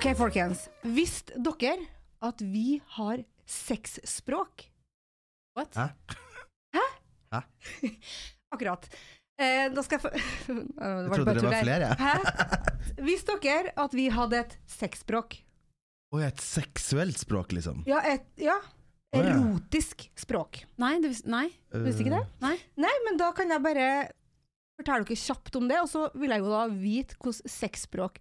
Ok, folkens. Visste dere at vi har sexspråk? What? Hæ? Hæ? Akkurat. Eh, da skal jeg få Jeg trodde det var flere, jeg. Hæ? Visste dere at vi hadde et sexspråk? Oi, et seksuelt språk, liksom. Ja, et ja, Å, ja. erotisk språk. Nei, du vis nei. Visste ikke det? Nei. Nei, men da kan jeg bare fortelle dere kjapt om det, og så vil jeg jo da vite hvordan sexspråk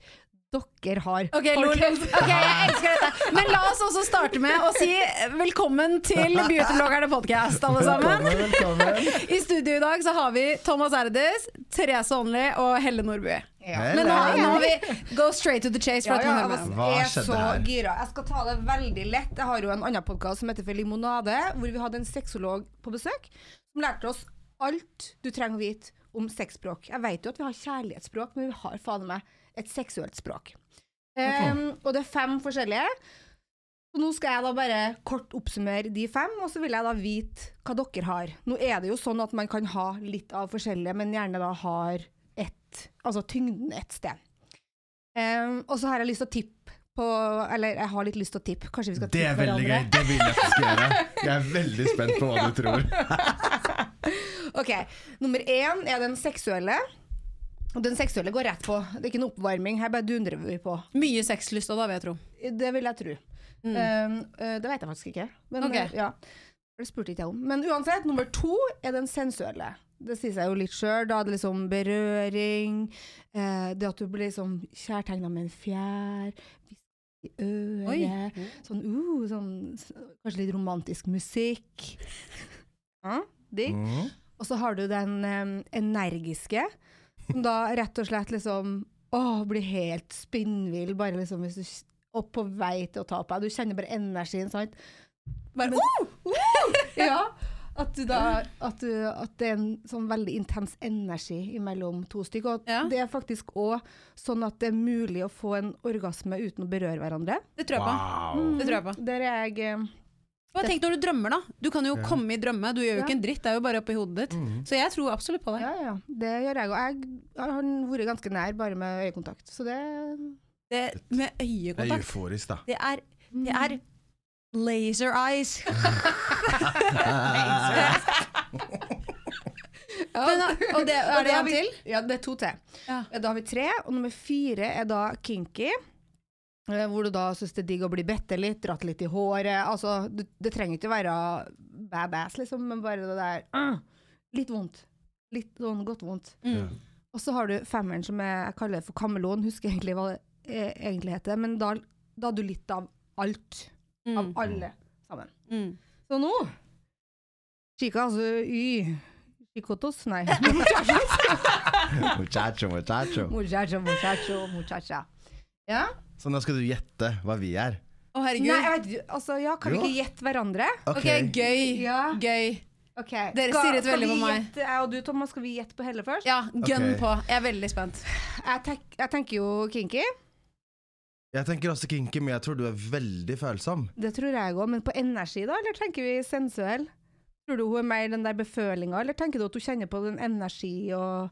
dere har. Ok, jeg elsker dette. Men la oss også starte med å si velkommen til Beautybloggerne podcast, alle sammen. Velkommen, velkommen. I studio i dag så har vi Thomas Erdis, Therese Aanli og Helle Nordby. Men nå, nå har vi go straight to the chase. For Ja, ja, altså. Jeg er så gira. Jeg skal ta det veldig lett. Jeg har jo en annen podkast som heter For limonade, hvor vi hadde en sexolog på besøk som lærte oss alt du trenger å vite om sexspråk. Jeg vet jo at vi har kjærlighetsspråk, men vi har faen meg et seksuelt språk. Um, og det er fem forskjellige. Så nå skal jeg da bare kort oppsummere de fem, og så vil jeg da vite hva dere har. Nå er det jo sånn at man kan ha litt av forskjellige, men gjerne da har ett, altså tyngden ett sted. Um, og så har jeg lyst til å tippe på Eller jeg har litt lyst til å tippe. Kanskje vi skal tippe hverandre? Det er veldig gøy. Det vil jeg faktisk gjøre. Jeg er veldig spent på hva du tror. Ok, Nummer én er den seksuelle. Og den seksuelle går rett på. Det er ikke noe oppvarming. Her bare dundrer vi på. Mye sexlyst òg, da, vil jeg tro. Det vil jeg tro. Mm. Um, uh, det vet jeg faktisk ikke. Men, okay. uh, ja. Det spurte ikke jeg om. Men uansett, nummer to er den sensuelle. Det sier seg jo litt sjøl. Da er det liksom berøring, eh, det at du blir liksom kjærtegna med en fjær, i øret, Oi. sånn, uh, sånn Kanskje litt romantisk musikk. Ja, digg. Mm. Og så har du den um, energiske, som da rett og slett liksom Å, blir helt spinnvill, bare liksom hvis du er på vei til å ta på deg. Du kjenner bare energien, sant? Bare oh! oh! Ja. At, du da, at, du, at det er en sånn veldig intens energi mellom to stykker. Og Ja. det er faktisk òg sånn at det er mulig å få en orgasme uten å berøre hverandre. Det tror jeg på. Wow. Det tror jeg på. Der er jeg Og tenk når du drømmer, da. Du kan jo komme i drømme. Du gjør jo Ja. ikke en dritt, det er jo bare oppi hodet ditt. Mm. Så jeg tror absolutt på det. Ja, ja. Det gjør jeg òg. Jeg har vært ganske nær bare med øyekontakt. Så det Det med Det er euforisk, da. det er, det er laser eyes. Ja. Men, og det, er det en vi- til? Ja, det er to til. Ja. Da har vi tre, og nummer fire er da kinky. Eh, Hvor du da syns det er digg å bli bitte litt, dratt litt i håret. Altså, det, det trenger ikke være badass, liksom, men bare det der uh, Litt vondt. Litt sånn godt vondt. Mm. Og så har du femmeren som jeg, jeg kaller for kameleon, husker egentlig hva det eh, egentlig heter, men da, da har du litt av alt. Av Mm. alle sammen. Mm. Så nå Chica, altså y Chicotos? Nei. Muchacho, muchacho. Muchacho, muchacho, muchacha. Ja? Så nå skal du gjette hva vi er. Å, Nei, herregud. jeg vet. Altså, ja, kan vi Jo. ikke gjette hverandre? Ok, gøy. Ja. Gøy. Ok. Dere stirret veldig vi på meg. Gjette, jeg og du, Thomas, skal vi gjette på Helle først? Ja, gun Ok. på. Jeg er veldig spent. Jeg, tenk, jeg tenker jo kinky. Jeg tenker også kinky, men jeg tror du er veldig følsom. Det tror jeg òg. Men på energi, da? Eller tenker vi sensuell? Tror du hun er mer den der befølinga, eller tenker du at hun kjenner på den energi og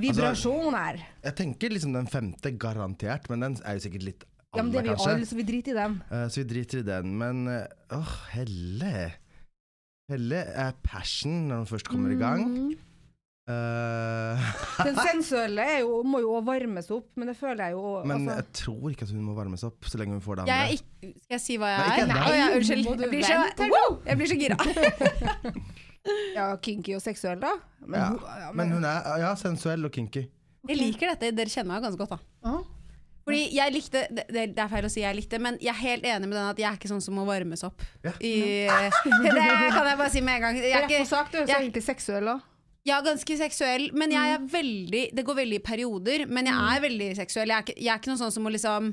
vibrasjon Altså, Jeg tenker liksom den femte garantert, men den er jo sikkert litt Ja, men det er vi kanskje. alle, så vi driter i den. Uh, så vi driter i den. Men åh, åh, Helle Helle er passion når den først kommer i gang. Eh, Den sensuelle er jo, må jo også varmes opp, men det føler jeg jo men altså, jeg tror ikke at hun må varmes opp så lenge hun får det Jeg er ikke, skal jeg si hva jeg Nei, er? Nei, Nei ja, unnskyld. Må du Jeg blir så, wow, jeg blir så gira. Ja, kinky og seksuell, da. Men, Ja, hun- ja, Men hun er ja, sensuell og kinky. Jeg liker dette. Dere kjenner meg ganske godt, da. Ja. Fordi jeg likte det, det er feil å si jeg likte, men jeg er helt enig med den at jeg er ikke sånn som må varmes opp. Ja. I, det kan jeg bare si med en gang. Jeg er Rett på ikke, sak, du er så jeg- egentlig seksuell òg. Jeg er ganske seksuell, men jeg er veldig Det går veldig i perioder, men jeg er veldig seksuell. Jeg er ikke, jeg er ikke noe sånn som å liksom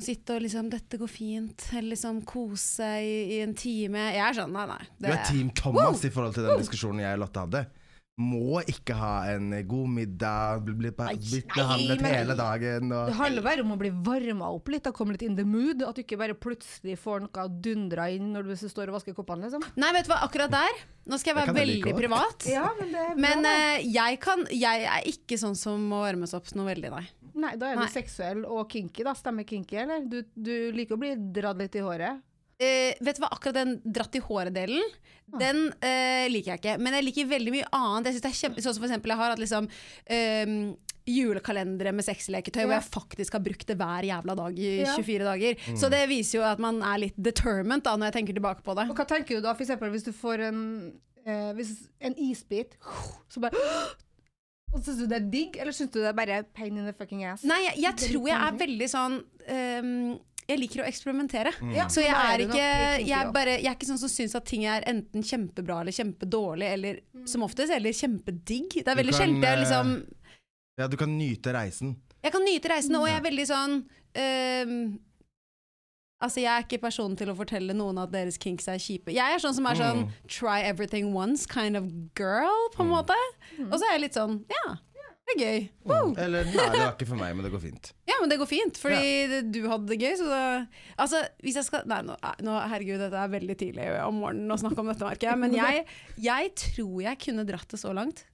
Sitte og liksom 'Dette går fint', eller liksom kose seg i, i en time. Jeg er sånn, nei, nei. Du er Team Thomas i forhold til den diskusjonen jeg og Lotte hadde. Må ikke ha en god middag, bli, bli, bli behandlet men- hele dagen Det handler bare om å bli varma opp litt, og komme litt in the mood. At du ikke bare plutselig får noe dundra inn når du står og vasker koppene, liksom. Nei, vet du hva, akkurat der Nå skal jeg være veldig privat. Ja, men det bra, Men eh, jeg, kan, jeg er ikke sånn som må varmes opp noe veldig, nei. Nei, da er du nei. seksuell og kinky, da. Stemmer kinky, eller? Du, du liker å bli dratt litt i håret. Eh, vet du hva, akkurat den dratt i håret-delen, den uh, liker jeg ikke. Men jeg liker veldig mye annet. Jeg synes det er kjempe, sånn som for eksempel jeg har hatt liksom um, julekalendere med sexleketøy hvor jeg faktisk har brukt det hver jævla dag i Ja. 24 dager. Så det viser jo at man er litt determined da når jeg tenker tilbake på det. Og hva tenker du da, for eksempel hvis du får en, eh, hvis en isbit, så bare Og Syns du det er digg, eller syns du det er bare pain in the fucking ass? Nei, jeg, jeg tror jeg er veldig sånn ehm, jeg liker å eksperimentere. Ja, Så jeg er ikke jeg er, bare, jeg er ikke sånn som syns at ting er enten kjempebra eller kjempedårlig, eller som oftest eller kjempedigg. Det er veldig sjelden jeg eh, liksom Ja, du kan nyte reisen. Jeg kan nyte reisen, og jeg er veldig sånn ehm, Altså, Jeg er ikke personen til å fortelle noen at deres kinks er kjipe. Jeg er sånn som er sånn Mm. try everything once kind of girl, på en måte. Og så er jeg litt sånn ja, det er gøy. Woo! Eller nei, det var ikke for meg, men det går fint. Ja, men det går fint, fordi ja. du hadde det gøy. Så da, altså, hvis jeg skal Nei, nå, nå, herregud, dette er veldig tidlig om morgenen å snakke om dette, merker jeg. Men jeg, jeg tror jeg kunne dratt det så langt.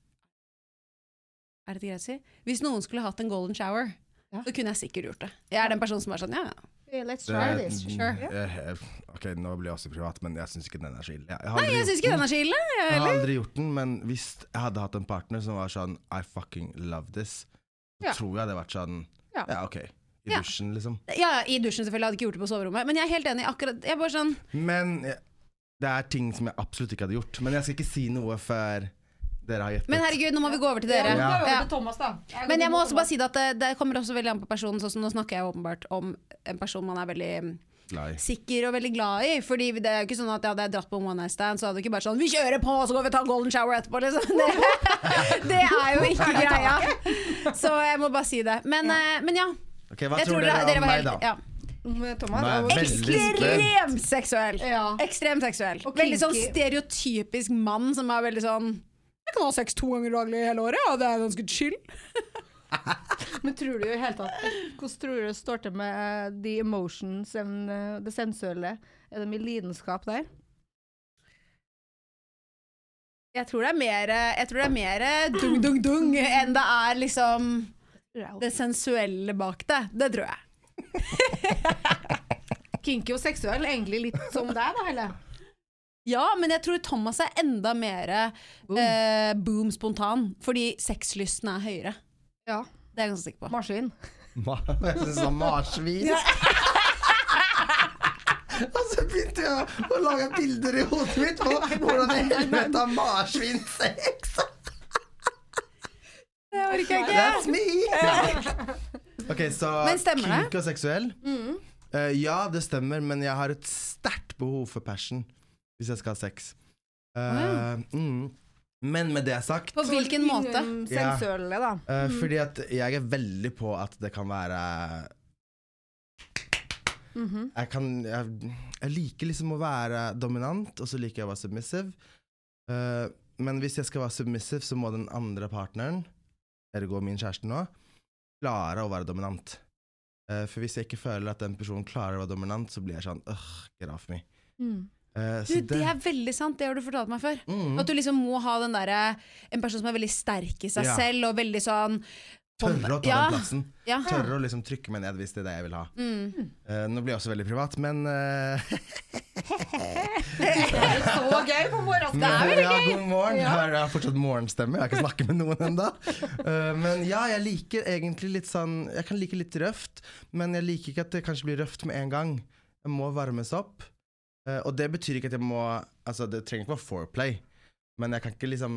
Er det greit å si? Hvis noen skulle hatt en golden shower, Ja. så kunne jeg sikkert gjort det. Jeg er den personen som er sånn, ja, ja. Let's Det- this. Sure. Yeah. Ok, nå blir jeg også privat, men jeg syns ikke den er så ille. Jeg, Nei, jeg syns ikke den er så ille. jeg Jeg har aldri gjort den, men hvis jeg hadde hatt en partner som var sånn I fucking love this, Ja. tror jeg det hadde vært sånn Ja. Ja, ok. I Ja. dusjen, liksom. Ja, I dusjen selvfølgelig, jeg hadde ikke gjort det på soverommet. Men jeg er helt enig. akkurat, jeg bare sånn Men eh, det er ting som jeg absolutt ikke hadde gjort. Men jeg skal ikke si noe før dere har gjettet. Men herregud, nå må vi gå over til dere. Ja, Ja. ja. Ja. til Thomas, da. Men jeg må også bare si at det, det kommer også veldig an på personen. Sånn nå snakker jeg åpenbart om en person man er veldig mm, sikker og veldig glad i. Fordi det er jo ikke sånn at jeg hadde dratt på en one night stand, så hadde det ikke bare sånn Vi kjører på, så går vi og tar en golden shower etterpå, liksom. Det, det er jo ikke greia. Så jeg må bare si det. Men ja, men ja Ok, Hva jeg tror dere, dere om meg, da? ja. Veldig spent. Ekstremt seksuell. Ja. Ekstremt seksuell. Og Veldig sånn stereotypisk mann som er veldig sånn Jeg kan ha sex to ganger daglig hele året, ja, det er ganske chill. Men tror du i hele tatt Hvordan tror du det står til med the emotions and det sensuelle? Er det mye lidenskap der? Jeg tror det er mer, det er mer dung, dung, dung enn det er liksom det sensuelle bak det. Det tror jeg. Kinky og seksuell, egentlig litt som deg, da, Helle? Ja, men jeg tror Thomas er enda mer Boom. eh, boom spontan, fordi sexlysten er høyere. Ja. Det er jeg ganske sikker på. Marsvin. Ma jeg syns han marsvin. Og så begynte jeg å- lage bilder i hodet mitt på hvordan i helvete har marsvin sex. Det orker jeg ikke. That's me! Ok, så Men stemmer det? kink og seksuell? Eh, ja, det stemmer, men jeg har et sterkt behov for passion hvis jeg skal ha sex. Eh, mm. Men med det sagt På hvilken måte? Ja. Sensuelle, da. eh, Fordi at jeg er veldig på at det kan være Mhm. jeg, kan, jeg, jeg liker liksom å være dominant, og så liker jeg å være submissive. Uh, men hvis jeg skal være submissive, så må den andre partneren, ergo min kjæreste nå, klare å være dominant. Uh, for hvis jeg ikke føler at den personen klarer å være dominant, så blir jeg sånn øh, get off me. Mm. Eh, Du, det, det er veldig sant, det har du fortalt meg før. mm, At du liksom må ha den der, En person som er veldig sterk i seg Ja. selv, og veldig sånn Tørre å ta Ja. den plassen. Ja. Tørre å liksom trykke meg ned hvis det er det jeg vil ha. Mm. Eh, nå blir jeg også veldig privat, men eh, Så gøy på morgenen! Men, ja, god morgen. Har, jeg har fortsatt morgenstemme. Jeg har ikke snakket med noen ennå. men ja, jeg liker egentlig litt sånn Jeg kan like litt røft, men jeg liker ikke at det kanskje blir røft med en gang. Jeg må varmes opp. Eh, og det betyr ikke at jeg må Altså, det trenger ikke være foreplay, men jeg kan ikke liksom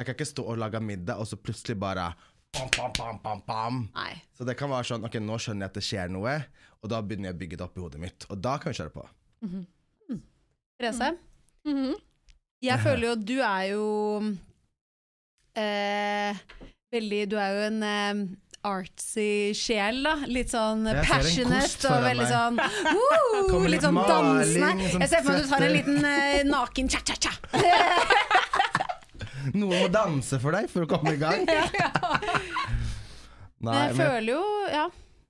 Jeg kan ikke stå og lage middag, og så plutselig bare bam, bam, bam, pam, pam. Nei. Så det kan være sånn Ok, nå skjønner jeg at det skjer noe, og da begynner jeg å bygge det opp i hodet mitt. Og da kan vi kjøre på. Therese, Mhm. jeg føler jo at du er jo eh, veldig Du er jo en eh, artsy sjel, da. Litt sånn passionate og veldig sånn woo, litt Litt sånn maling, dansende. sånn Jeg ser for meg at du tar en liten uh, naken cha-cha-cha. Noen må danse for deg for å komme i gang. Men Nei, jeg føler jo, ja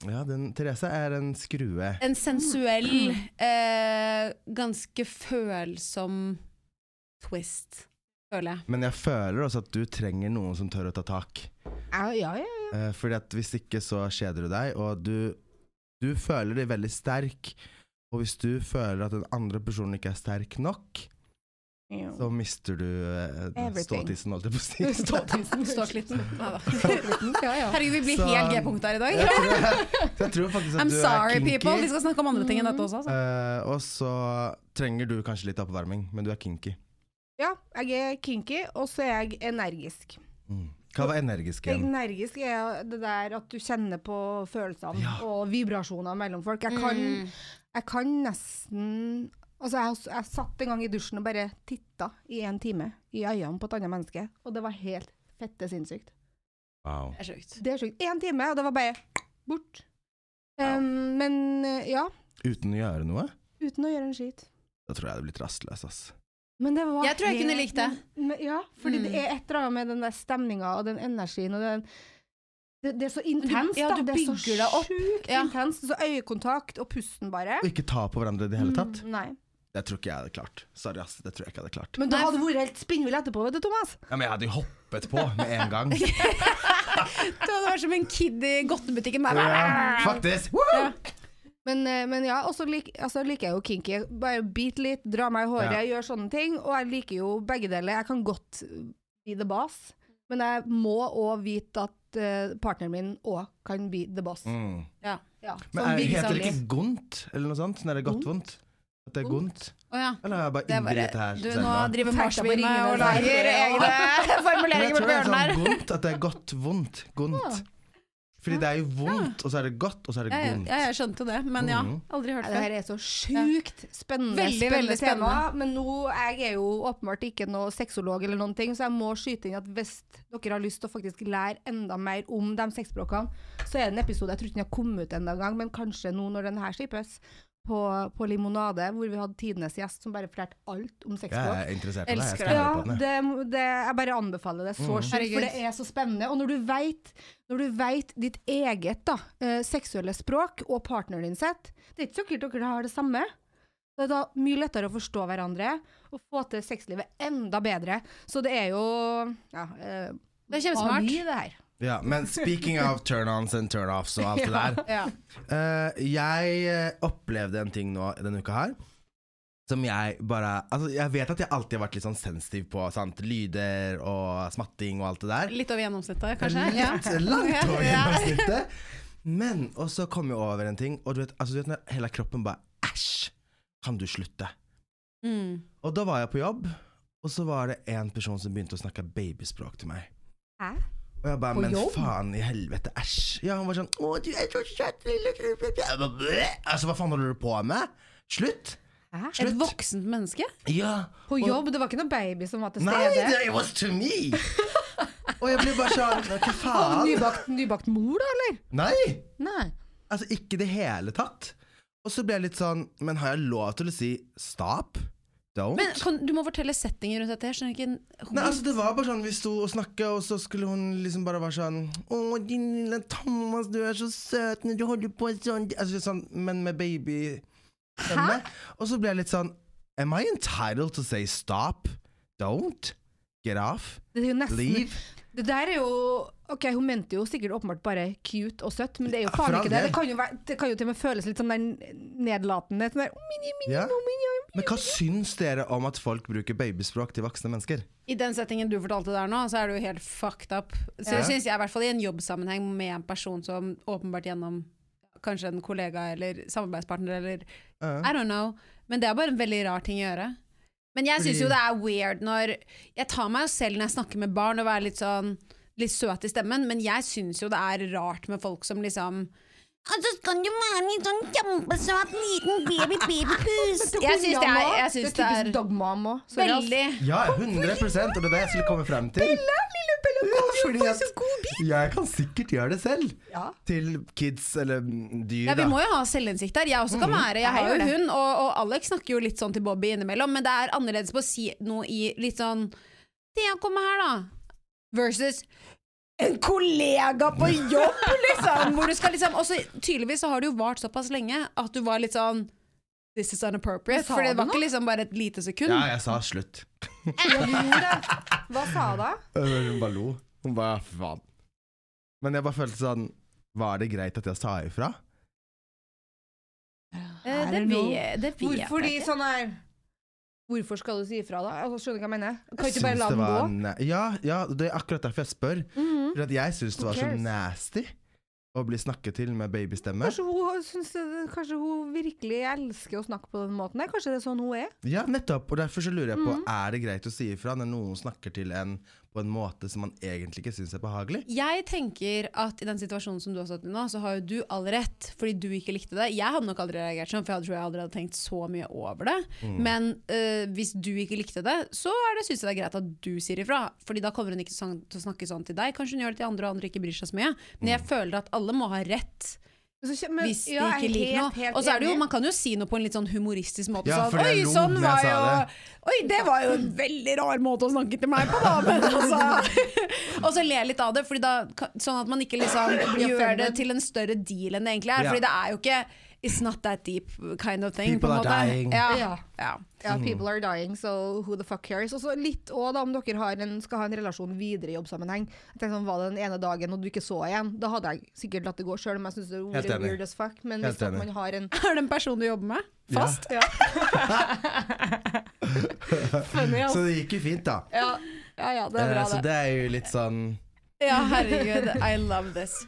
ja, den, Therese er en skrue. En sensuell, eh, ganske følsom twist, føler jeg. Men jeg føler også at du trenger noen som tør å ta tak. Ja, ja, ja. Eh, fordi at hvis ikke så kjeder du deg, og du, du føler deg veldig sterk. Og hvis du føler at den andre personen ikke er sterk nok, ja. så mister du eh, Everything. ståtissen, holdt jeg på å si. Ståtissen. Ståklitten. Ja, ja. Herregud, vi blir Så- helt G-punkt her i dag. Jeg tror, så jeg tror faktisk at I'm du sorry, er kinky. people. Vi skal snakke om andre ting enn dette også. Så. Uh, og så trenger du kanskje litt oppvarming, men du er kinky. ja, jeg er kinky, og så er jeg energisk. Mm. Hva var energisk igjen? Energisk er det der at du kjenner på følelsene Ja. og vibrasjoner mellom folk. Jeg kan, Mm. jeg kan nesten Altså, jeg, jeg satt en gang i dusjen og bare titta i en time i øynene på et annet menneske, og det var helt fette sinnssykt. Wow. Det er sjukt. Det er sjukt. Én time, og det var bare bort. Um, men eh, ja, Uten å gjøre noe? uten å gjøre en skit. Da tror jeg det blir rastløs, ass. Men det var Jeg tror jeg kunne helt- likt det. Men, ja, fordi Mm. det er et eller annet med den der stemninga og den energien og den det, det er så intenst, ja, da. du det er så sjukt Ja. intenst. Så øyekontakt og pusten, bare. Og ikke ta på hverandre i det hele tatt? Mm, nei. Det tror ikke jeg hadde klart. Sorry, ass. Det tror jeg ikke jeg hadde klart. Men du Nei. hadde vært helt spinnvill etterpå, vet du, Thomas. Ja, men jeg hadde jo hoppet på med en gang. Du hadde vært som en kid i godtebutikken. Bare. Ja, faktisk. Ja. Men, eh, men ja, og så lik, altså, liker jeg jo kinky. Bare bite litt, dra meg i håret, Ja. gjør sånne ting. Og jeg liker jo begge deler. Jeg kan godt be the boss, men jeg må òg vite at uh, partneren min òg kan be the boss. Mm. Ja. Ja, Men sånn er, heter det ikke gont, eller noe sånt? Når det er godt vondt? At det er Gont? Oh, ja. Eller har jeg bare Det dette her? du, nå nå? driver marsvinet og lager egne formuleringer jeg tror det er bjørnen her. sånn gont, at det er godt vondt. Gont. Fordi det er jo vondt, og så er det godt, og så er det ja, gont. ja, jeg skjønte det, men ja. Mhm. Aldri hørt Ja, det det. her er så sjukt spennende, Veldig, spennende veldig tema. spennende. Men nå, jeg er jo åpenbart ikke noe sexolog eller noen ting, så jeg må skyte inn at hvis dere har lyst til å faktisk lære enda mer om de sexspråkene, så er det en episode, jeg tror ikke den har kommet ut enda gang, men kanskje nå når den her slippes, på, på Limonade, hvor vi hadde tidenes gjest som bare fortalte alt om Jeg er interessert i det. Jeg skal høre Ja, på det, det, jeg bare anbefaler det så mm. sjukt, for det er så spennende. Og når du vet, når du vet ditt eget da, eh, seksuelle språk og partneren din sitt, det er ikke sikkert dere har det samme. Det er da mye lettere å forstå hverandre og få til sexlivet enda bedre. Så det er jo ja, eh, Det er kjempesmart. Ja, men speaking of turn-ons and turn-offs og alt det der. Ja. Eh, jeg eh, opplevde en ting nå denne uka her. Som jeg bare Altså, jeg vet at jeg alltid har vært litt sånn sensitiv på sant? lyder og smatting og alt det der. Litt over gjennomsnittet, kanskje? Ja. Litt langt over gjennomsnittet. Men og så kom jeg over en ting, og du vet, altså, du vet når hele kroppen bare Æsj! Kan du slutte? Mm. Og da var jeg på jobb, og så var det en person som begynte å snakke babyspråk til meg. Hæ? Og jeg bare, På men jobb? faen i helvete, æsj. Ja, han var sånn, å, du er så søt, lille! Altså, hva faen holder du på med? Slutt! Hæ? Et voksent menneske? Ja. På jobb, det var ikke noen baby som var til stede? Nei, it was to me! og jeg blir bare sånn, hva faen? nybakt, nybakt mor, da, eller? Nei! Nei. Altså, ikke i det hele tatt. Og så ble jeg litt sånn, men har jeg lov til å si stop? Don't? Men kan, Du må fortelle settingen rundt dette. Jeg skjønner ikke Nei, altså det var bare sånn Vi sto og snakket Og så skulle hun liksom bare være sånn Å, din lille Thomas, du er så søt Når du holder på sånn altså, sånn Men med baby stemme. Og så ble jeg litt sånn Am I entitled to say stop? Don't? Get off? Leave? Det der er jo Ok, hun mente jo sikkert åpenbart bare cute og søtt, men det er jo Ja, faen ikke det. Det kan jo, være, det kan jo til og med føles litt sånn der nedlatende. Sånn der, mini, mini, Ja. mini, mini. Men hva syns dere om at folk bruker babyspråk til voksne mennesker? I den settingen du fortalte der nå, så er det jo helt fucked up. Så Ja. jeg synes jeg, i hvert fall i en jobbsammenheng med en person som åpenbart gjennom kanskje en kollega eller samarbeidspartner eller Ja. I don't know. Men det er bare en veldig rar ting å gjøre. Men jeg syns jo det er weird når Jeg tar meg jo selv når jeg snakker med barn og er litt sånn litt søt i stemmen, men jeg syns jo det er rart med folk som liksom og så skal du være en sånn kjempesøt liten baby-baby-pus. Jeg syns det er, jeg synes det det er typisk dogmam òg. Sorry, ass. veldig Ja, 100 og det er det jeg skulle komme frem til. Ja, fordi at jeg kan sikkert gjøre det selv. Ja. Til kids eller mm, dyr, Ja, Vi da. må jo ha selvinnsikt der. Jeg også kan være Jeg Jeg har jo det. hund, og, og Alex snakker jo litt sånn til Bobby innimellom, men det er annerledes på å si noe i litt sånn Thea, kom her, da. Versus en kollega på jobb, liksom! Hvor du skal liksom Og så tydeligvis så har det jo vart såpass lenge at du var litt sånn This is unappropriate. For det var ikke liksom bare et lite sekund. Ja, jeg sa slutt. Det. Hva sa da? Hun bare lo. Hun bare faen. Men jeg bare følte sånn Var det greit at jeg sa ifra? Eh, det, don't vet, det vet Hvorfor de jeg ikke. sånn her Hvorfor skal du si ifra, da? Altså, skjønner du hva jeg mener? Kan Jeg ikke bare la det den gå? Ja, ja, det er akkurat derfor jeg spør. Mhm. For at jeg syns det var så nasty å bli snakket til med babystemme. Kanskje hun, det, kanskje hun virkelig elsker å snakke på den måten? der? Kanskje det er sånn hun er? Ja, nettopp. Og derfor så lurer jeg på, Mhm. er det greit å si ifra når noen snakker til en på en måte som man egentlig ikke syns er behagelig? Jeg tenker at i den situasjonen som du har stått i nå, så har jo du all rett, fordi du ikke likte det. Jeg hadde nok aldri reagert sånn, for jeg tror jeg aldri hadde tenkt så mye over det. Mm. Men øh, hvis du ikke likte det, så er det, synes jeg det er greit at du sier ifra. Fordi da kommer hun ikke til å snakke sånn til deg. Kanskje hun gjør det til andre, og andre ikke bryr seg så mye. Men Mm. jeg føler at alle må ha rett Men så men- hvis de ja, ikke er liker helt, noe. Og så er det jo, man kan jo si noe på en litt sånn humoristisk måte. Ja, sånn, Oi, sånn var jo det." Oi, det var jo en veldig rar måte å snakke til meg på, da. Men altså Og så le litt av det, fordi da, sånn at man ikke liksom gjør det til en større deal enn det egentlig er. Ja. Fordi det er jo ikke It's not that deep kind of thing. People are måte. dying. Ja. Ja. Ja. Ja, people are dying, so who the fuck cares? Og så litt òg, da, om dere har en, skal ha en relasjon videre i jobbsammenheng. Jeg tenker sånn, Var det den ene dagen og du ikke så igjen, da hadde jeg sikkert latt det gå sjøl om jeg syns det var weird as fuck. Men hvis man har en Er det en person du jobber med? Ja. Fast? funny, ass. Så det gikk jo fint, da. Ja, ja, ja, det er bra, det. så det. det er jo litt sånn Ja, herregud. I love this.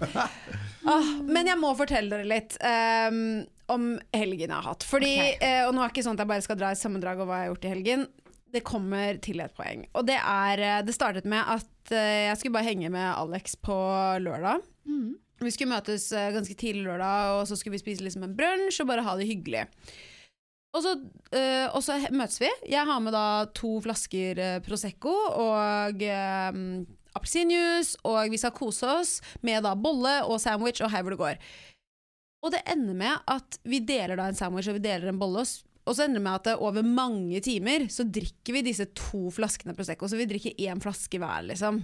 Ah, men jeg må fortelle dere litt um, om helgen jeg har hatt. Fordi, okay. uh, og nå er det ikke sånn at jeg bare skal dra i sammendrag av hva jeg har gjort i helgen. Det kommer til et poeng. Og det er eh, Det startet med at uh, jeg skulle bare henge med Alex på lørdag. Mm. Vi skulle møtes uh, ganske tidlig lørdag, og så skulle vi spise liksom en brunsj og bare ha det hyggelig. Og så, øh, og så møtes vi. Jeg har med da to flasker øh, Prosecco og uh, appelsinjuice, og vi skal kose oss med da bolle og sandwich og hei hvor det går. Og det ender med at vi deler da en sandwich og vi deler en bolle. Og og så ender det med at det over mange timer så drikker vi disse to flaskene Prosecco. Så vi drikker én flaske hver, liksom.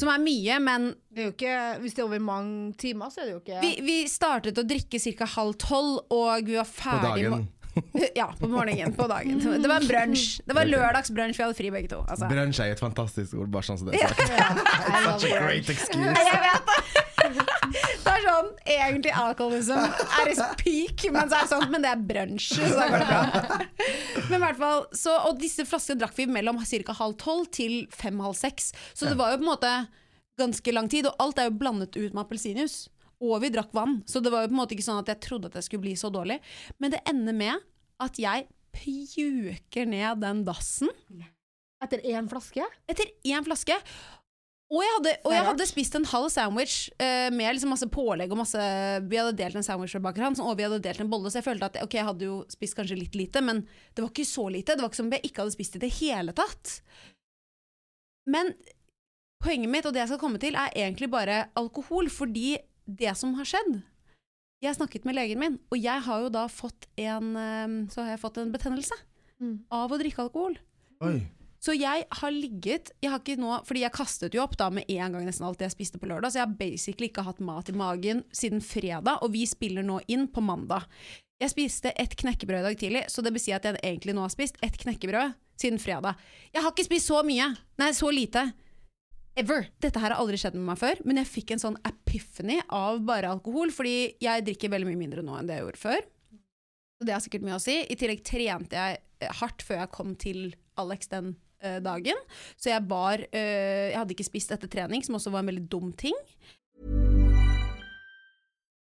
Som er mye, men Det er jo ikke, hvis det er over mange timer, så er det jo ikke vi, vi startet å drikke ca. halv tolv, og vi var ferdig på dagen. Ja, på morgenen. På dagen. Det var en brunsj. Det var lørdagsbrunsj, vi hadde fri begge to. Altså. Brunsj er et fantastisk ord, bare sånn som det er sagt. Such a great excuse. Jeg vet det! Det er sånn egentlig alkoholism er i peak, men så er det sånn Men det er brunsj, så da går det bra. Men i hvert fall så, Og disse flaskene drakk vi mellom ca. halv tolv til fem-halv seks. Så det var jo på en måte ganske lang tid, og alt er jo blandet ut med appelsinjuice. Og vi drakk vann, så det var jo på en måte ikke sånn at jeg trodde at det skulle bli så dårlig. Men det ender med at jeg pjuker ned den dassen Etter én flaske? etter én flaske. Og jeg hadde, og jeg hadde spist en halv sandwich uh, med liksom masse pålegg og masse Vi hadde delt en sandwich fra bakeren, og vi hadde delt en bolle, så jeg følte at ok, jeg hadde jo spist kanskje litt lite, men det var ikke så lite. Det var ikke som om jeg ikke hadde spist i det hele tatt. Men poenget mitt, og det jeg skal komme til, er egentlig bare alkohol, fordi det som har skjedd Jeg snakket med legen min, og jeg har jo da fått en eh, Så har jeg fått en betennelse Mm. av å drikke alkohol. Oi. Så jeg har ligget jeg har ikke nå, Fordi jeg kastet jo opp da med en gang nesten alt jeg spiste på lørdag, så jeg har basically ikke hatt mat i magen siden fredag, og vi spiller nå inn på mandag. Jeg spiste et knekkebrød i dag tidlig, så det vil si at jeg egentlig nå har spist et knekkebrød siden fredag. Jeg har ikke spist så mye! Nei, så lite. Ever. Dette her har aldri skjedd med meg før, men jeg fikk en sånn epiphany av bare alkohol, fordi jeg drikker veldig mye mindre nå enn det jeg gjorde før. Så det har sikkert mye å si. I tillegg trente jeg eh, hardt før jeg kom til Alex den uh, dagen. Så jeg var uh, Jeg hadde ikke spist etter trening, som også var en veldig dum ting.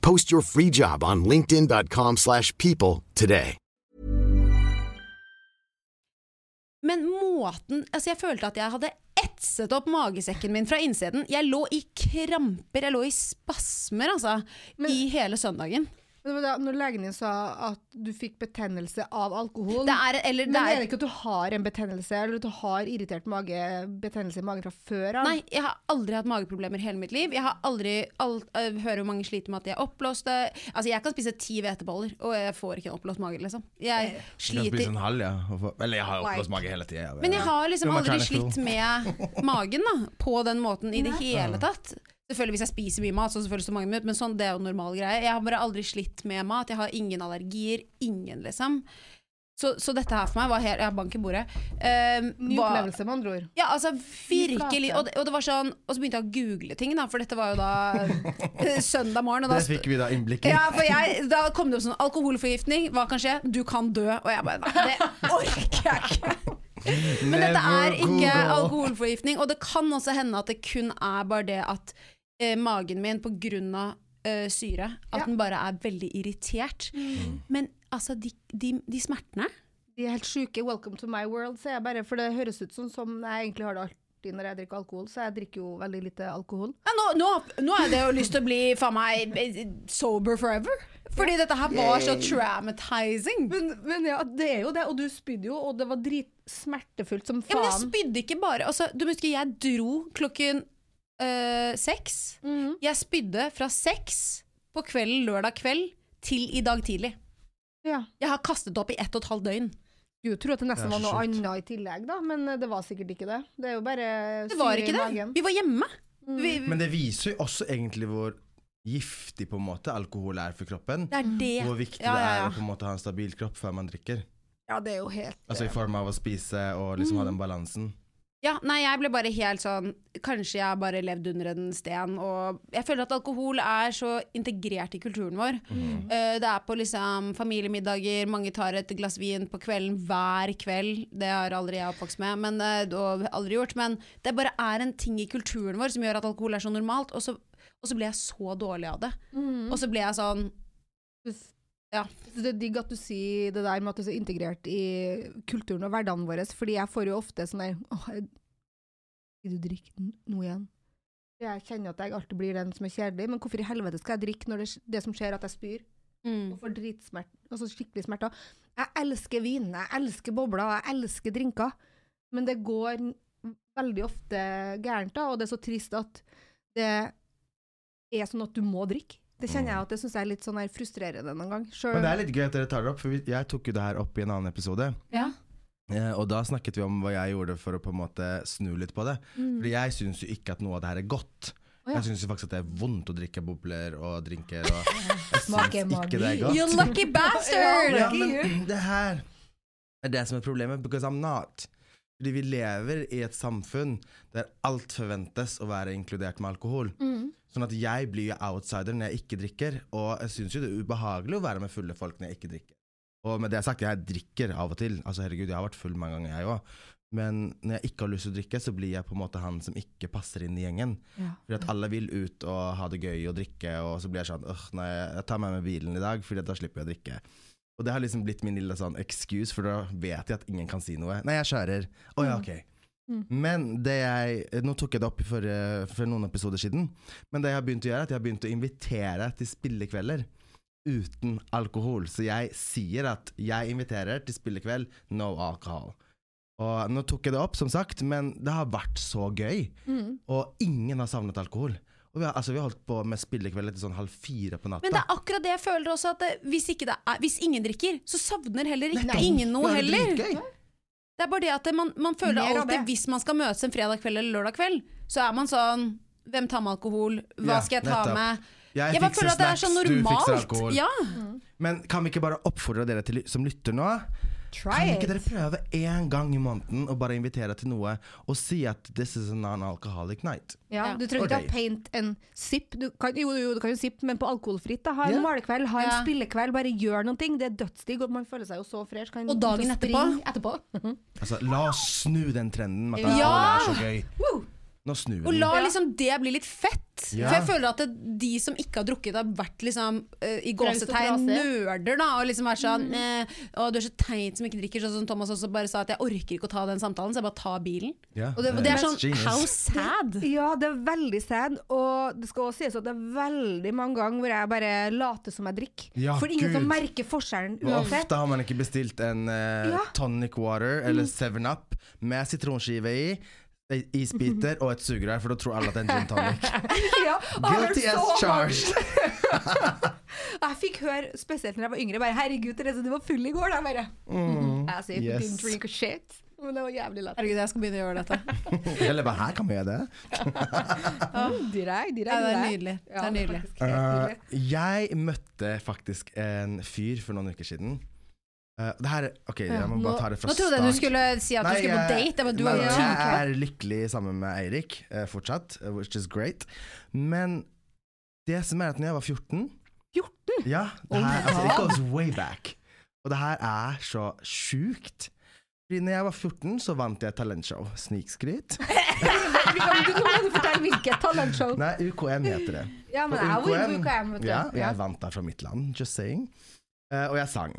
Post your free job on linkedin.com/people slash people today. Men måten Altså, jeg følte at jeg hadde etset opp magesekken min fra innsiden. Jeg lå i kramper, jeg lå i spasmer, altså, i hele søndagen. Men da, når legen din sa at du fikk betennelse av alkohol Det er, eller, Men det er er det ikke at du har en betennelse, eller at du har irritert mage, betennelse i magen fra før av? Nei, jeg har aldri hatt mageproblemer hele mitt liv. Jeg har aldri alt, øh, hører hvor mange sliter med at de er oppblåste. Altså, jeg kan spise ti hveteboller, og jeg får ikke en oppblåst mage, liksom. Jeg Jeg kan spise sliter en halv, ja. Eller jeg har oppblåst mage hele tida. Men jeg har liksom aldri slitt med magen da, på den måten i det hele tatt. Selvfølgelig Hvis jeg spiser mye mat, så selvfølgelig står mange minutter, men sånn, det er jo normal greie. Jeg har bare aldri slitt med mat. Jeg har ingen allergier. Ingen, liksom. Så, så dette her for meg var helt Jeg banker bordet. Uh, Ny var- opplevelse, med andre ord. ja, altså virkelig. Og det, og det var sånn Og så begynte jeg å google ting, da, for dette var jo da eh, søndag morgen. Og da Det fikk vi da innblikk i. ja, for jeg, Da kom det opp sånn alkoholforgiftning. Hva kan skje? Du kan dø. Og jeg bare Nei, det orker jeg ikke. Men dette er ikke alkoholforgiftning. Og det kan også hende at det kun er bare det at eh, magen min på grunn av eh, syre At Ja. den bare er veldig irritert. Men altså, de, de, de smertene De er helt sjuke. Welcome to my world, sier jeg bare. For det høres ut som, som jeg egentlig har det alltid når jeg drikker alkohol, så jeg drikker jo veldig lite alkohol. ja, nå, nå, nå er det jo lyst til å bli faen meg eh, sober forever. Fordi dette her var så traumatizing. Men, men ja, det er jo det, og du spydde jo, og det var dritsmertefullt som Ja, men jeg spydde ikke bare altså, Du husker jeg dro klokken øh, Mm -hmm. Jeg spydde fra seks på kvelden lørdag kveld til i dag tidlig. Ja. Jeg har kastet opp i ett og et halvt døgn. Du tror at det nesten Det var noe annet i tillegg, da, men eh, det var sikkert ikke det. Det er jo bare Det var ikke i det. magen. Vi var hjemme. Mm. Vi, Men det viser jo også egentlig hvor giftig på en måte alkohol er for kroppen. det er det. Hvor viktig Ja, ja, det er å på en måte ha en stabil kropp før man drikker. Ja, det er jo helt Altså I form av å spise og liksom ha Mm. den balansen. Ja, nei, jeg ble bare helt sånn Kanskje jeg bare levd under en sten. Og jeg føler at alkohol er så integrert i kulturen vår. Eh, det er på liksom familiemiddager, mange tar et glass vin på kvelden hver kveld. Det har aldri jeg oppvokst med, men eh, og aldri gjort. Men det bare er en ting i kulturen vår som gjør at alkohol er så normalt. Og så, og så ble jeg så dårlig av det. Mm. Og så ble jeg sånn Ja. Det er digg at du sier det der med at du er så integrert i kulturen og hverdagen vår, fordi jeg får jo ofte sånn der Åh, vil du drikke noe igjen? Jeg kjenner at jeg alltid blir den som er kjedelig, men hvorfor i helvete skal jeg drikke når det, det som skjer, er at jeg spyr? mm. Og får dritsmerte, altså skikkelig smerter. Jeg elsker vin, jeg elsker bobler, jeg elsker drinker, men det går veldig ofte gærent, da, og det er så trist at det er sånn at du må drikke. Det kjenner jeg at det syns jeg er litt sånn frustrerende noen gang. Selv- Men det er litt gøy at dere tar det opp, for jeg tok jo det her opp i en annen episode. Ja. Eh, og da snakket vi om hva jeg gjorde for å på en måte snu litt på det. Mm. Fordi jeg syns jo ikke at noe av det her er godt. Å, ja. Jeg syns faktisk at det er vondt å drikke bobler og drinker. Og jeg Smaker syns ikke det er godt. You lucky bastard! Ja, men det her er det som er problemet, because I'm not. Fordi vi lever i et samfunn der alt forventes å være inkludert med alkohol. Mm. Sånn at jeg blir outsider når jeg ikke drikker, og jeg syns jo det er ubehagelig å være med fulle folk når jeg ikke drikker. Og med det sagt, jeg drikker av og til. Altså herregud, jeg har vært full mange ganger, jeg òg. Men når jeg ikke har lyst til å drikke, så blir jeg på en måte han som ikke passer inn i gjengen. Ja. Fordi at alle vil ut og ha det gøy og drikke, og så blir jeg sånn Åh, nei, jeg tar meg med bilen i dag, Fordi da slipper jeg å drikke. Og det har liksom blitt min lille sånn excuse, for da vet jeg at ingen kan si noe. Nei, jeg kjører. Å ja, ok. Mm. Men det jeg Nå tok jeg det opp for, for noen episoder siden, men det jeg har begynt å gjøre, er at jeg har begynt å invitere til spillekvelder. uten alkohol. Så jeg sier at jeg inviterer til spillekveld, no alcohol. Og nå tok jeg det opp, som sagt, men det har vært så gøy. Mm. Og ingen har savnet alkohol. Og vi har, altså, vi har holdt på med spillekveld etter sånn halv fire på natta. Men det er akkurat det jeg føler også, at det, hvis, er, hvis ingen drikker, så savner heller ikke Nei, ingen noe er heller. Det er bare det at man, man føler Mer alltid hvis man skal møtes en fredag kveld eller lørdag kveld, så er man sånn Hvem tar med alkohol? Hva Ja, skal jeg ta nettopp. med? Jeg, Jeg bare føler at det er så normalt. Ja. Mm. Men kan vi ikke bare oppfordre dere til, som lytter nå? Try Kan ikke dere prøve én gang i måneden og bare invitere til noe og si at this is a non-alcoholic night? Ja, Ja. du trenger ikke ha paint en sipp. Du kan, jo, jo, du kan jo sippe, men på alkoholfritt. Da. Ha en yeah. malekveld, ha en Ja. spillekveld, bare gjør noe. Det er dødsdigg, og man føler seg jo så fresh. Kan Og dagen etterpå. etterpå. Altså, La oss snu den trenden med at Ja! er så gøy. Nå snur vi Og la liksom det bli litt fett. Ja. For jeg føler at det, de som ikke har drukket, har vært liksom uh, i gåsetegn nerder, da. Og liksom vært sånn mm. Å, du er så teit som ikke drikker. Sånn som Thomas også bare sa at jeg orker ikke å ta den samtalen, så jeg bare tar bilen. Ja, Og det, det er sånn genius. How sad? Ja, det er veldig sad, og det skal også sies at det er veldig mange ganger hvor jeg bare later som jeg drikker. Ja, For ingen som merker forskjellen uansett. ofte har man ikke bestilt en uh, Ja. tonic water eller 7-Up med sitronskive i, isbiter og et sugerør, for da tror alle at det er en gin tonic. Ja, jeg Guilty as charged. Jeg fikk høre, spesielt når jeg var yngre, bare 'herregud, Therese, du var full i går', da. Bare, Mm, if yes. didn't drink a shit. Men det var jævlig lett. Herregud, jeg skal begynne å gjøre dette. Eller bare her kan vi gjøre det. Direi, direi, Ja, det er nydelig. Det er nydelig. nydelig. jeg møtte faktisk en fyr for noen uker siden. Eh, det her Ok, jeg må nå- bare ta det fra Nå trodde jeg du skulle si at du skulle på date. Du nei, har jeg er lykkelig sammen med Eirik uh, fortsatt, uh, which is great. Men det som er at når jeg var 14 14? Ja, det her, altså, it goes way back. Og det her er så sjukt. Fordi når jeg var 14, så vant jeg talentshow. Snikskryt. Vi kan du må fortelle hvilket talentshow. Nei, UKM heter det. Ja, men jeg var UKM, vet du. Ja, og jeg vant der fra mitt land, just saying. Uh, og jeg sang.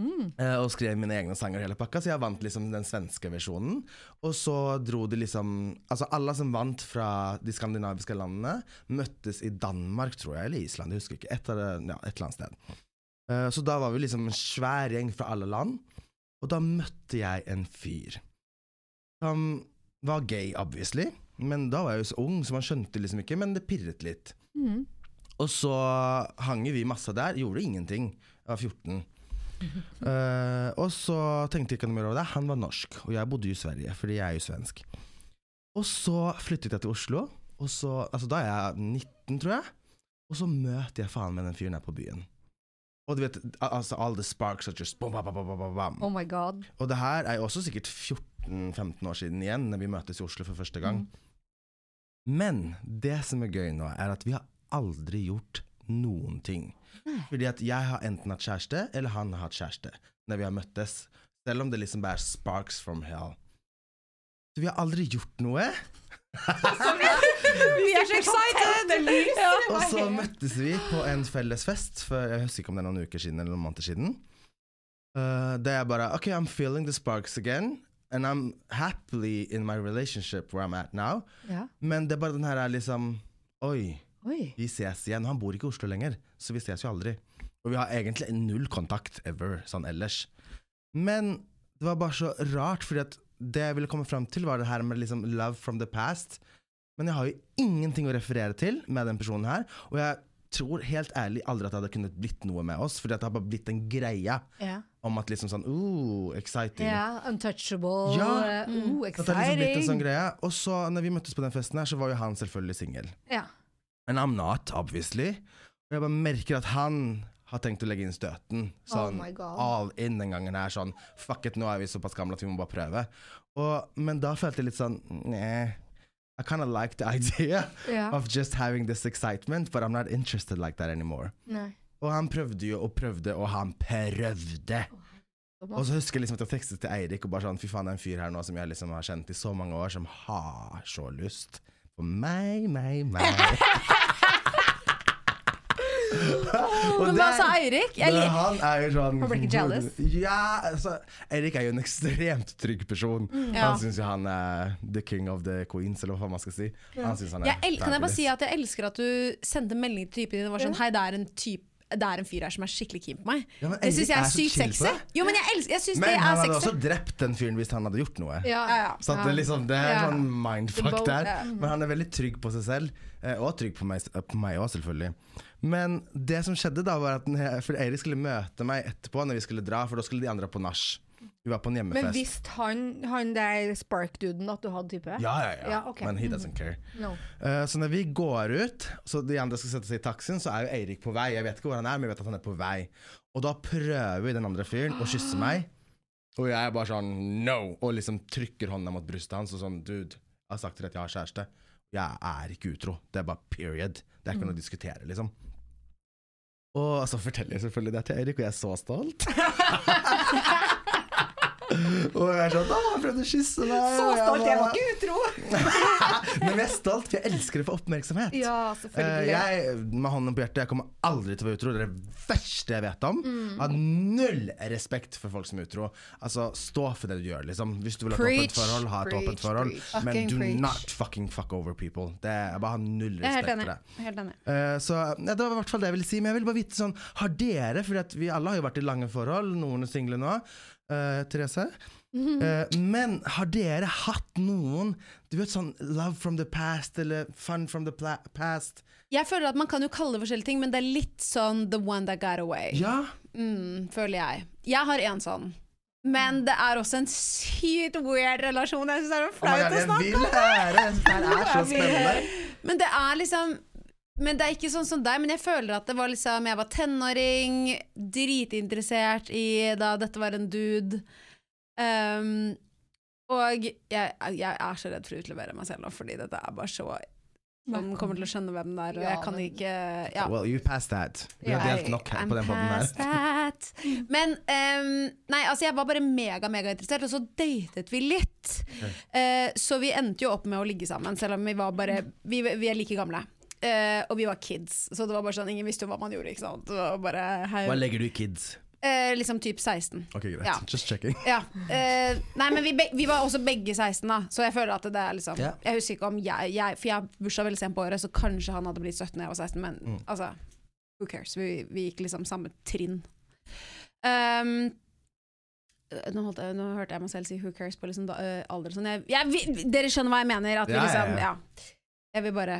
Mm. Eh, og skrev mine egne sanger hele pakka, så jeg vant liksom den svenske versjonen. Og så dro de liksom Altså alle som vant fra de skandinaviske landene, møttes i Danmark, tror jeg, eller Island, jeg husker ikke. Et, ja, et eller annet sted. Eh, så da var vi liksom en svær gjeng fra alle land, og da møtte jeg en fyr. Som var gay, obviously, men da var jeg jo så ung, så man skjønte liksom ikke, men det pirret litt. Mm. Og så hang vi masse der, gjorde ingenting. Jeg var 14. Eh, og så tenkte jeg ikke noe mer over det. Han var norsk, og jeg bodde jo i Sverige, fordi jeg er jo svensk. Og så flyttet jeg til Oslo, og så, altså da er jeg 19, tror jeg. Og så møter jeg faen med den fyren her på byen. Og du vet, altså all the sparks are just bam, bam, bam, bam. Oh my god. Og det her er jo også sikkert 14-15 år siden igjen, når vi møtes i Oslo for første gang. Men det som er gøy nå, er at vi har aldri gjort noen ting. Fordi at jeg har enten hatt kjæreste, eller han har hatt kjæreste, når vi har møttes. Selv om det liksom bare er sparks from hell. Så vi har aldri gjort noe. Vi er så excited! Ja. Og så møttes vi på en felles fest for jeg husker ikke om det er noen uker siden eller noen måneder siden. Uh, det er bare OK, I'm feeling the sparks again. And I'm happily in my relationship where I'm at now. Ja. Men det er bare den her er liksom Oi, Oi. vi ses igjen. Han bor ikke i Oslo lenger, så vi ses jo aldri. Og vi har egentlig null kontakt ever, sånn ellers. Men det var bare så rart, fordi at det jeg ville komme fram til, var det her med liksom love from the past. Men jeg har jo ingenting å referere til med den personen her, og jeg tror helt ærlig aldri at det hadde kunnet blitt noe med oss, fordi at det har bare blitt en greie Ja. om at liksom sånn Ooh, exciting. ja, untouchable. Ja. mm. Ooh, exciting. At det har liksom blitt en sånn greie. Og så, når vi møttes på den festen her, så var jo han selvfølgelig singel. Ja. And I'm not, obviously. Og jeg bare merker at han har tenkt å legge inn støten. Sånn Oh all in den gangen her. Sånn fuck it, nå er vi såpass gamle at vi må bare prøve. Og, men da følte jeg litt sånn Nei. I kind of like the idea yeah. of just having this excitement, but I'm not interested like that anymore. Nei. Og han prøvde jo og prøvde, og han prøvde. Og så husker jeg liksom at jeg tekstet til Eirik og bare sånn Fy faen, det er en fyr her nå som jeg liksom har kjent i så mange år, som har så lyst på meg, meg, meg. Og Men hva der- sa Eirik? Jeg Men lik- han er jo sånn Han blir ikke jealous? Ja, altså Eirik er jo en ekstremt trygg person. Mm. Ja. Han syns jo han er the king of the queens, eller hva faen man skal si. Han synes han er jeg el kan jeg bare fabulous. si at jeg elsker at du sendte melding til typen din og var sånn Hei, det er en type det er en fyr her som er skikkelig keen på meg. Ja, men det syns jeg er er så sykt sexy. Jo, men jeg elsker Jeg syns det Men er han hadde sexy. også drept den fyren hvis han hadde gjort noe. Ja. Ja, ja. Så at det, liksom, det er Ja. sånn mindfuck boat, der. ja. Men han er veldig trygg på seg selv, eh, og trygg på meg på meg òg, selvfølgelig. Men det som skjedde da, var at den- for Eirik skulle møte meg etterpå når vi skulle dra, for da skulle de andre på nach. Vi var på en hjemmefest. Men visste han, han der spark-duden at du hadde type? Ja, ja, ja. Ja, okay. Men he doesn't care. No. Uh, så når vi går ut, så de andre skal sette seg i taxien, så er jo Eirik på vei. Jeg vet ikke hvor han er, men jeg vet at han er på vei. Og da prøver den andre fyren å kysse meg, og jeg er bare sånn no, og liksom trykker hånda mot brystet hans og sånn dude, jeg har sagt til deg at jeg har kjæreste. Jeg er ikke utro. Det er bare period. Det er ikke noe å diskutere, liksom. Og så forteller jeg selvfølgelig det til Eirik, og jeg er så stolt. og jeg er sånn Å, han prøvde å kysse meg. Så stolt! Jeg var ikke utro! Men jeg er stolt, for jeg elsker å få oppmerksomhet. Ja, Eh, selvfølgelig. jeg, med hånden på hjertet, jeg kommer aldri til å være utro. Det er det verste jeg vet om. Mm. har null respekt for folk som er utro. Altså, Stå for det du gjør, liksom. Hvis du vil ha et åpent forhold, ha et Preach, åpent forhold. preach. Men do preach. not fucking fuck over people. Det, jeg bare har null respekt for det. Helt enig. Eh, så ja, Det var i hvert fall det jeg ville si. Men jeg vil bare vite sånn Har dere, fordi vi alle har jo vært i lange forhold, noen er single nå, eh, Therese. Uh, men har dere hatt noen Du vet sånn love from the past, eller fun from the past? Jeg føler at Man kan jo kalle det forskjellige ting, men det er litt sånn the one that got away. Ja. Mm, føler jeg. Jeg har en sånn. Men det er også en sykt weird relasjon. Jeg syns det er flaut oh å snakke om! Det. Det er så spennende. Men det er liksom Men det er ikke sånn som deg, men jeg føler at det var liksom Jeg var tenåring, dritinteressert i da dette var en dude. Um, og jeg, jeg er så redd for å utlevere meg selv nå, fordi dette er bare så Man kommer til å skjønne hvem det er, og jeg kan ikke ja. Well, you passed that. Vi har delt nok her I'm på den podden der. her. that. Men um, Nei, altså jeg var bare mega, mega interessert, og så datet vi litt. Uh, så vi endte jo opp med å ligge sammen, selv om vi var bare Vi, vi er like gamle. Eh, og vi var kids, så det var bare sånn ingen visste jo hva man gjorde. Ikke? Bare, Hva legger du i kids? eh, liksom typ 16. Ok, greit. Ja. Just checking. Ja. Eh, nei, men vi, vi var også begge 16, da, så jeg føler at det er liksom yeah. Jeg husker ikke om jeg, jeg For jeg bursdag veldig sent på året, så kanskje han hadde blitt 17 da jeg var 16, men Mm. altså Who cares? Vi, vi gikk liksom samme trinn. Um, nå, jeg, nå hørte jeg meg selv si 'who cares' på liksom da, øh, alder og sånn. Dere skjønner hva jeg mener? At vi Ja, ja, liksom, ja. ja. Jeg vil bare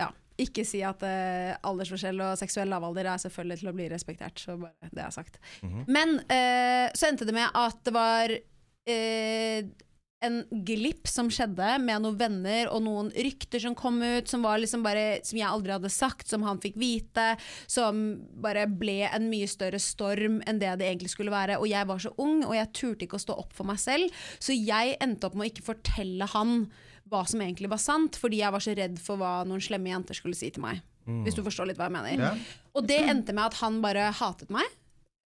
ja, ikke si at uh, aldersforskjell og seksuell lavalder er selvfølgelig til å bli respektert. Så bare det er sagt. Mhm. Men uh, så endte det med at det var uh, en glipp som skjedde med noen venner og noen rykter som kom ut, som, var liksom bare, som jeg aldri hadde sagt, som han fikk vite, som bare ble en mye større storm enn det det egentlig skulle være. Og jeg var så ung, og jeg turte ikke å stå opp for meg selv, så jeg endte opp med å ikke fortelle han hva som egentlig var sant, fordi jeg var så redd for hva noen slemme jenter skulle si til meg. Hvis du forstår litt hva jeg mener. Ja. Og det endte med at han bare hatet meg.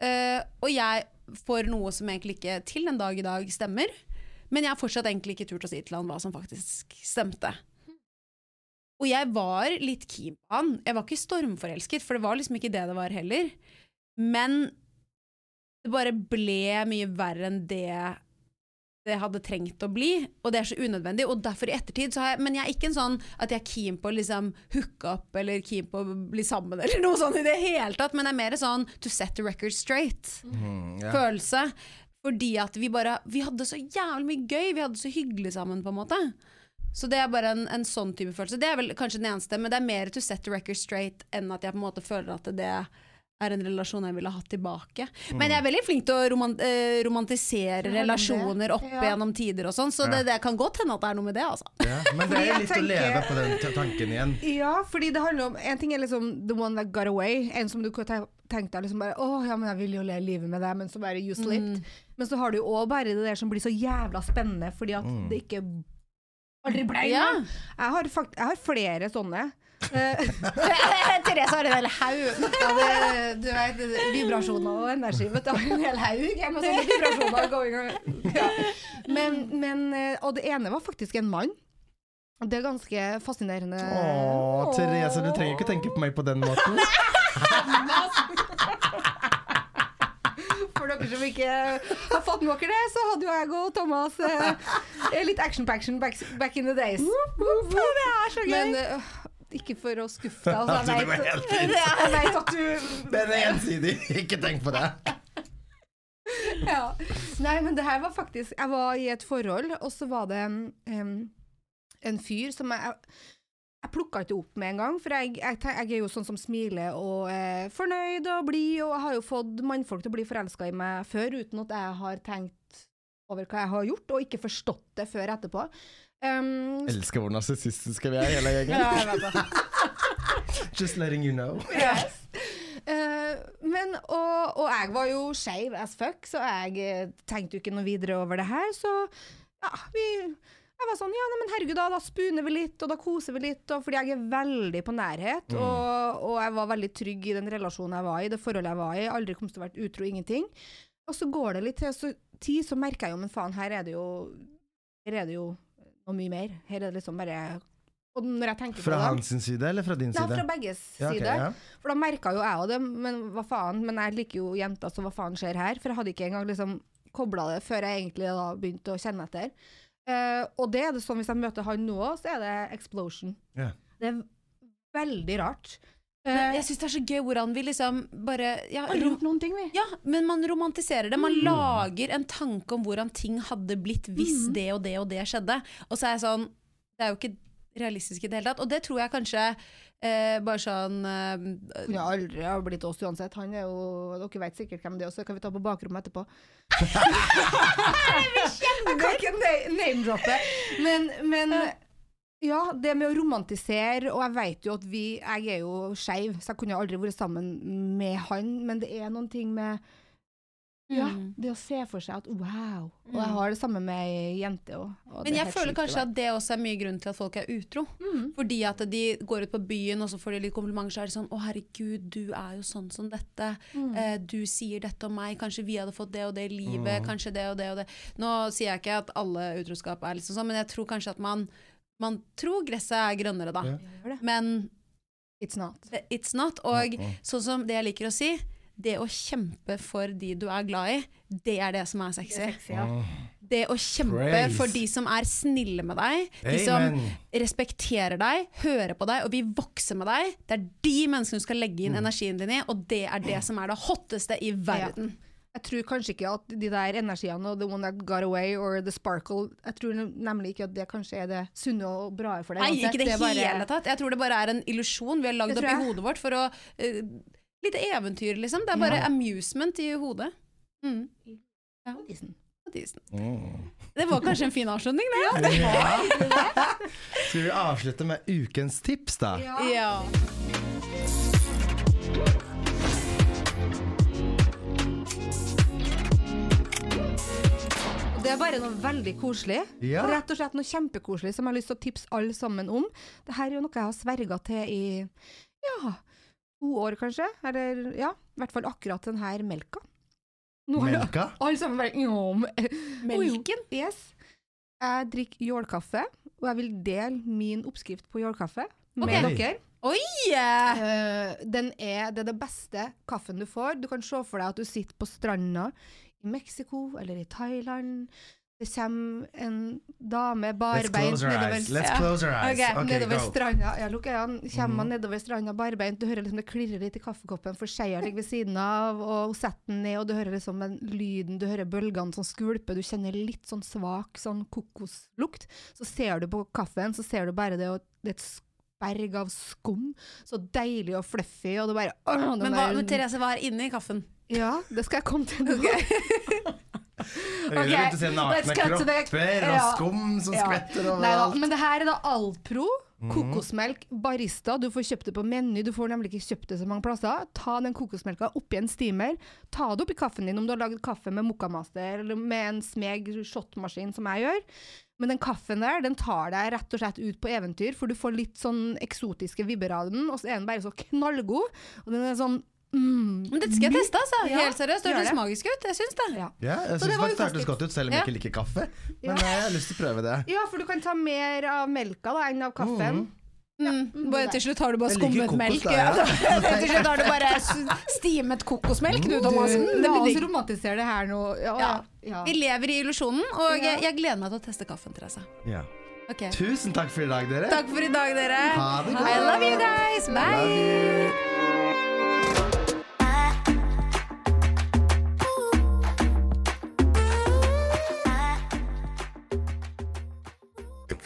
Uh, og jeg får noe som egentlig ikke til en dag i dag stemmer. Men jeg har fortsatt egentlig ikke turt å si til han hva som faktisk stemte. Og jeg var litt keen på han. Jeg var ikke stormforelsket, for det var liksom ikke det det var heller. Men det bare ble mye verre enn det det hadde trengt å bli, og det er så unødvendig. Og derfor i ettertid så har jeg Men jeg er ikke en sånn at jeg er keen på å liksom hooke opp eller keen på å bli sammen eller noe sånt i det hele tatt, men det er mer sånn to set the record straight-følelse. Mm, følelse. Fordi at vi bare Vi hadde så jævlig mye gøy, vi hadde så hyggelig sammen, på en måte. Så det er bare en, en sånn type følelse. Det er vel kanskje den eneste, men det er mer to set the record straight enn at jeg på en måte føler at det er en relasjon jeg ville hatt tilbake. Men jeg er veldig flink til å roman eh, romantisere relasjoner opp Ja. gjennom tider og sånn, så det, det kan godt hende at det er noe med det, altså. Ja, men det er litt litt å leve på den tanken igjen. Ja, fordi det handler om En ting er liksom the one that got away. En som du kunne te- tenkt deg liksom bare Å ja, men jeg vil jo le livet med deg, men så bare you slipped. Men så har du jo òg bare det der som blir så jævla spennende fordi at det ikke aldri ble Ja. Jeg jeg har flere sånne. Eh, Therese har en hel haug. ja, det, du vet, vibrasjoner og energi, vet du. Har en hel haug jeg med sånne vibrasjoner going on. Ja. Men, men, eh, og det ene var faktisk en mann. Det er ganske fascinerende. Å, Therese, du trenger ikke tenke på meg på den måten. For dere som ikke har fått med dere det, så hadde jo jeg og Thomas eh, litt action-paction back, back in the days. Det er så gøy. Men ikke for å skuffe deg. Altså, Altså, det jeg, vet, helt fint. jeg vet at du Den er ensidig! ikke tenk på det. ja. Nei, men det her var faktisk Jeg var i et forhold, og så var det en, um, en fyr som jeg jeg plukka ikke opp med en gang, for jeg, jeg, jeg er jo sånn som smiler og er fornøyd og blid, og jeg har jo fått mannfolk til å bli forelska i meg før, uten at jeg har tenkt over hva jeg har gjort, og ikke forstått det før etterpå. Um, Elsker hvor narsissistiske vi er, hele gjengen. ja. Just letting you know. Yes. Uh, men, og, og jeg var jo skeiv as fuck, så jeg eh, tenkte jo ikke noe videre over det her. Så ja, vi Jeg var sånn ja, nei, men herregud, da, da spuner vi litt, og da koser vi litt. Og, fordi jeg er veldig på nærhet, og, og jeg var veldig trygg i den relasjonen jeg var i, det forholdet jeg var i. Aldri kom til å være utro, ingenting. Og så går det litt til så, tid, så merker jeg jo, men faen, her er det jo Her er det jo noe mye mer. Her er det liksom bare Fra på det hans side, eller fra din Nei, side? fra begges Ja, okay, side. ja. For da merka jo jeg òg det, men hva faen. Men jeg liker jo jenter, så hva faen skjer her? For jeg hadde ikke engang liksom kobla det før jeg egentlig da begynte å kjenne etter. Uh, og det er det sånn hvis jeg møter han nå, så er det explosion. Yeah. Det er veldig rart. Eh, jeg syns det er så gøy hvordan vi liksom bare ja, har gjort noen ting, vi. ja, men man romantiserer det. Mm. Man lager en tanke om hvordan ting hadde blitt hvis Mm. det og det og det skjedde. Og så er jeg sånn Det er jo ikke realistisk i det hele tatt. Og det tror jeg kanskje eh, bare sånn eh, Kunne aldri ha blitt oss uansett. Han er jo Dere vet sikkert hvem det er, så kan vi ta på bakrommet etterpå. jeg kan ikke name-droppe, men, men ja, det med å romantisere, og jeg vet jo at vi Jeg er jo skeiv, så jeg kunne aldri vært sammen med han, men det er noen ting med ja, Mm. det å se for seg at wow. Og jeg har det samme med ei jente òg. Men jeg føler kanskje at det også er mye grunn til at folk er utro. Mm. Fordi at de går ut på byen, og så får de litt komplimenter, så er det sånn 'Å, herregud, du er jo sånn som dette'. Mm. Eh, 'Du sier dette om meg'. Kanskje vi hadde fått det og det i livet. Kanskje det og det og det. Nå sier jeg ikke at alle utroskap er liksom sånn, men jeg tror kanskje at man man tror gresset er grønnere, da. Ja. Men It's not. it's not. Og sånn som det jeg liker å si, det å kjempe for de du er glad i, det er det som er sexy. Sexy, ja. Det å kjempe Praise. for de som er snille med deg, de som respekterer deg, hører på deg og vil vokse med deg, det er de menneskene du skal legge inn energien din i, og det er det som er det hotteste i verden. Jeg tror kanskje ikke at de der energiene og the one that got away or the sparkle Jeg tror nemlig ikke at det kanskje er det sunne og bra for deg. Nei, ikke det det bare- hele tatt. Jeg tror det bare er en illusjon vi har lagd opp i hodet vårt for å uh, Litt eventyr, liksom. Det er bare Ja. amusement i hodet. Mm. Ja. Mm. Det var kanskje en fin avslutning, det. Skal vi avslutte med ukens tips, da? Ja. Det er bare noe veldig koselig. Ja. Rett og slett noe kjempekoselig som jeg har lyst til å tipse alle sammen om. Dette er jo noe jeg har sverga til i ja, to år kanskje. Eller ja, i hvert fall akkurat denne her melka. Nå har Melka? Alle sammen bare ja, men- Melken? Yes. Jeg drikker jålkaffe, og jeg vil dele min oppskrift på jålkaffe med okay. dere. Oi! Uh, den er, det er det beste kaffen du får. Du kan se for deg at du sitter på stranda i Mexico eller i Thailand. Det kommer en dame barbeint nedover, eyes. Let's close our eyes. Ok, Ok, nedover stranda. Ja, lukk øynene. Kommer Mhm. man nedover stranda barbeint, du hører liksom det klirrer litt i kaffekoppen, for skeia ligger ved siden av, og hun setter den ned, og du hører liksom den lyden, du hører bølgene som skvulper, du kjenner litt sånn svak sånn kokoslukt. Så ser du på kaffen, så ser du bare det, og det er et berg av skum. Så deilig og fluffy, og det bare å, Men, hva, men Therese, hva er inni kaffen? Ja, det skal jeg komme til Okay. Okay, Ok, og se nakne kropper og skum som Ja. skvetter overalt. men det her er da Alpro. Kokosmelk Barista. Du får kjøpt det på Meny, du får nemlig ikke kjøpt det så mange plasser. Ta den kokosmelka oppi en steamer. Ta det oppi kaffen din om du har lagd kaffe med Mokkamaster eller med en smeg shotmaskin, som jeg gjør. Men den kaffen der, den tar deg rett og slett ut på eventyr, for du får litt sånn eksotiske vibber av den, og så er den bare så knallgod. Og den er sånn mm, Men dette skal jeg teste, altså. Ja, Helt seriøst. Det høres magisk ut. Jeg syns det. Ja. Ja, jeg Så det syns faktisk det hørtes godt ut, selv om jeg ikke liker kaffe. Men Ja. jeg har lyst til å prøve det. ja, for du kan ta mer av melka da, enn av kaffen. Mm. Bare, til slutt har du bare skummet melk. Der, Ja. ja. til slutt har du bare stimet kokosmelk, du, Du, Thomassen. Det la oss romantisere det her nå. Ja, Ja. ja. Vi lever i illusjonen, og Ja. jeg, jeg gleder meg til å teste kaffen, Therese. Ja. Okay. Tusen takk for i dag, dere. Takk for i dag, dere. Ha det godt. I love you guys. Bye.